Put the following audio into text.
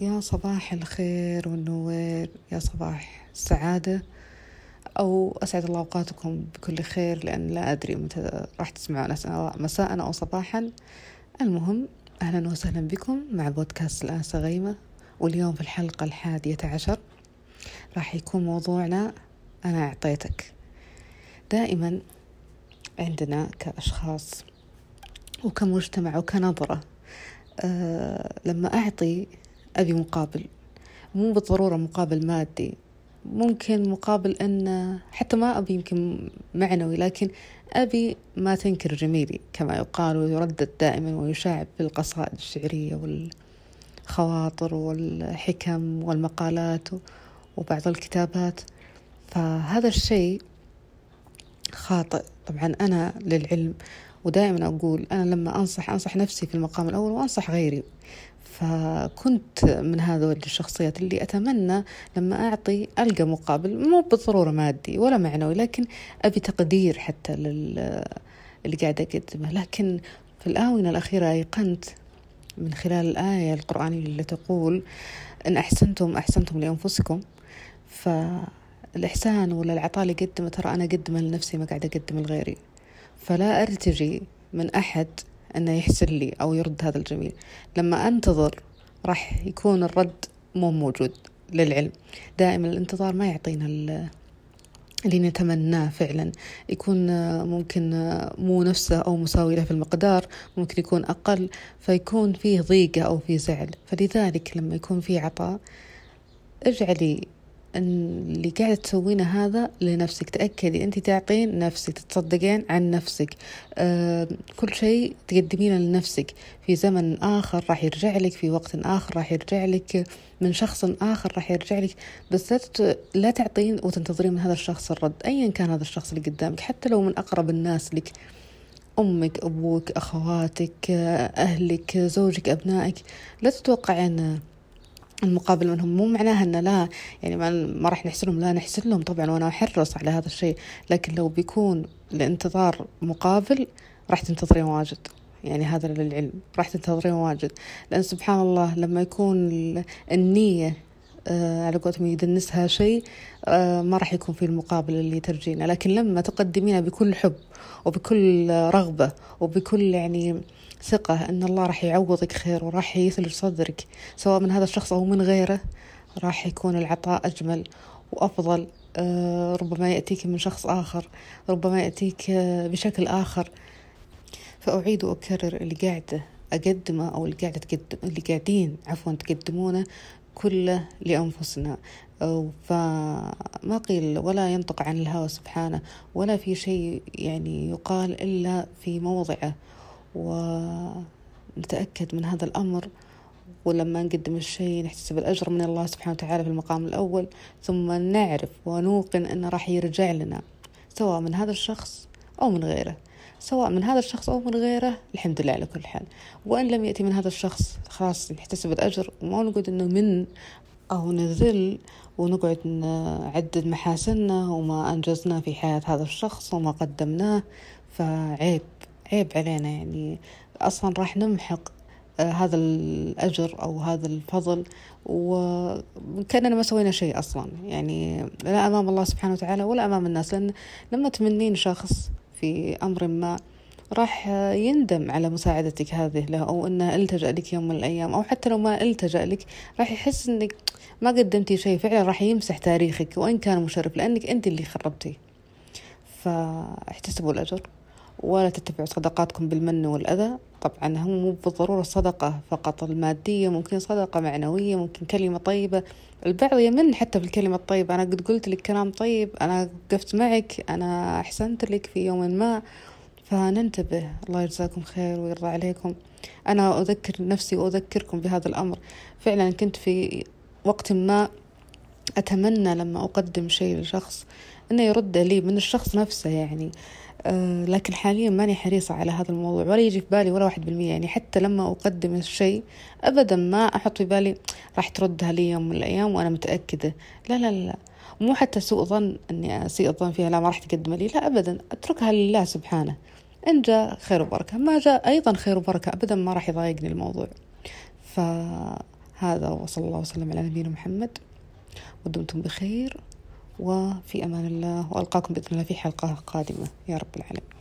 يا صباح الخير والنوير يا صباح السعادة أو أسعد الله أوقاتكم بكل خير لأن لا أدري متى راح تسمعون مساء أو صباحا. المهم أهلا وسهلا بكم مع بودكاست الآنسة غيمة واليوم في الحلقة الحادية عشر. راح يكون موضوعنا أنا أعطيتك. دائما عندنا كأشخاص وكمجتمع وكنظرة أه لما أعطي أبي مقابل. مو بالضرورة مقابل مادي. ممكن مقابل أن حتى ما أبي يمكن معنوي لكن أبي ما تنكر جميلي كما يقال ويردد دائما ويشاع بالقصائد الشعرية والخواطر والحكم والمقالات وبعض الكتابات. فهذا الشيء خاطئ. طبعا أنا للعلم ودائما أقول أنا لما أنصح أنصح نفسي في المقام الأول وأنصح غيري. فكنت من هذول الشخصيات اللي أتمنى لما أعطي ألقى مقابل مو بالضرورة مادي ولا معنوي لكن أبي تقدير حتى لل اللي قاعدة أقدمه. لكن في الآونة الأخيرة أيقنت من خلال الآية القرآنية اللي تقول إن أحسنتم أحسنتم لأنفسكم. فالإحسان ولا العطاء اللي قدمه ترى أنا أقدمه لنفسي ما قاعدة أقدمه لغيري. فلا أرتجي من أحد أنه يحسن لي أو يرد هذا الجميل. لما أنتظر راح يكون الرد مو موجود للعلم. دائما الانتظار ما يعطينا اللي نتمناه فعلا. يكون ممكن مو نفسه أو مساوي له في المقدار ممكن يكون أقل فيكون فيه ضيقة أو فيه زعل. فلذلك لما يكون فيه عطاء اجعلي اللي قاعدة تسوينه هذا لنفسك. تأكدي أنت تعطين نفسك تتصدقين عن نفسك. أه كل شيء تقدمينه لنفسك. في زمن آخر راح يرجع لك في وقت آخر راح يرجع لك من شخص آخر راح يرجع لك. بس لا, لا تعطين وتنتظرين من هذا الشخص الرد. أيا كان هذا الشخص اللي قدامك حتى لو من أقرب الناس لك. أمك أبوك أخواتك أهلك زوجك أبنائك. لا تتوقعين المقابل منهم. مو معناها ان لا يعني ما, راح نحسن لا نحسن لهم طبعا وأنا أحرص على هذا الشيء. لكن لو بيكون لانتظار مقابل راح تنتظرين واجد. يعني هذا للعلم. راح تنتظرين واجد. لأن سبحان الله لما يكون النية آه على قولتهم يدنسها شيء آه ما راح يكون في المقابل اللي ترجينه لكن لما تقدمينه بكل حب وبكل رغبة وبكل يعني ثقة أن الله راح يعوضك خير وراح يثلج صدرك سواء من هذا الشخص أو من غيره راح يكون العطاء أجمل وأفضل. آه ربما يأتيك من شخص آخر ربما يأتيك آه بشكل آخر. فأعيد وأكرر اللي قاعدة أقدمه أو اللي قاعدة تقدم اللي قاعدين عفوا تقدمونه كله لأنفسنا. فما قيل ولا ينطق عن الهوى سبحانه ولا في شيء يعني يقال إلا في موضعه ونتأكد من هذا الأمر. ولما نقدم الشيء نحتسب الأجر من الله سبحانه وتعالى في المقام الأول ثم نعرف ونوقن أنه راح يرجع لنا سواء من هذا الشخص أو من غيره. سواء من هذا الشخص أو من غيره الحمد لله على كل حال. وإن لم يأتي من هذا الشخص خلاص نحتسب الأجر وما نقعد إنه من أو نذل ونقعد نعدد محاسننا وما أنجزنا في حياة هذا الشخص وما قدمناه. فعيب. عيب علينا يعني أصلا راح نمحق هذا الأجر أو هذا الفضل وكأننا ما سوينا شيء أصلا. يعني لا أمام الله سبحانه وتعالى ولا أمام الناس لأن لما تمنين شخص في أمر ما راح يندم على مساعدتك هذه له أو أنه إلتجأ لك يوم من الأيام أو حتى لو ما إلتجأ لك راح يحس أنك ما قدمتي شيء فعلا راح يمسح تاريخك وإن كان مشرف لأنك أنت اللي خربتي فاحتسبوا الأجر. ولا تتبعوا صدقاتكم بالمن والأذى. طبعا هم مو بالضرورة صدقة فقط. المادية ممكن صدقة معنوية ممكن كلمة طيبة. البعض يمن حتى في الكلمة الطيبة. أنا قد قلت لك كلام طيب أنا وقفت معك أنا أحسنت لك في يوم ما. فننتبه. الله يجزاكم خير ويرضى عليكم. أنا أذكر نفسي وأذكركم بهذا الأمر. فعلا كنت في وقت ما أتمنى لما أقدم شيء لشخص أنه يرد لي من الشخص نفسه يعني. لكن حاليا ماني حريصة على هذا الموضوع ولا يجي في بالي ولا واحد بالمية. يعني حتى لما أقدم الشيء أبدا ما أحط في بالي راح تردها لي يوم من الأيام وأنا متأكدة. لا لا لا مو حتى سوء ظن أني أسيء الظن فيها لا ما راح تقدم لي. لا أبدا. أتركها لله سبحانه. إن جاء خير وبركة. ما جاء أيضا خير وبركة أبدا ما راح يضايقني الموضوع. ف هذا وصلى الله وسلم على نبينا محمد. ودمتم بخير. وفي أمان الله وألقاكم بإذن الله في حلقة قادمة. يا رب العالمين.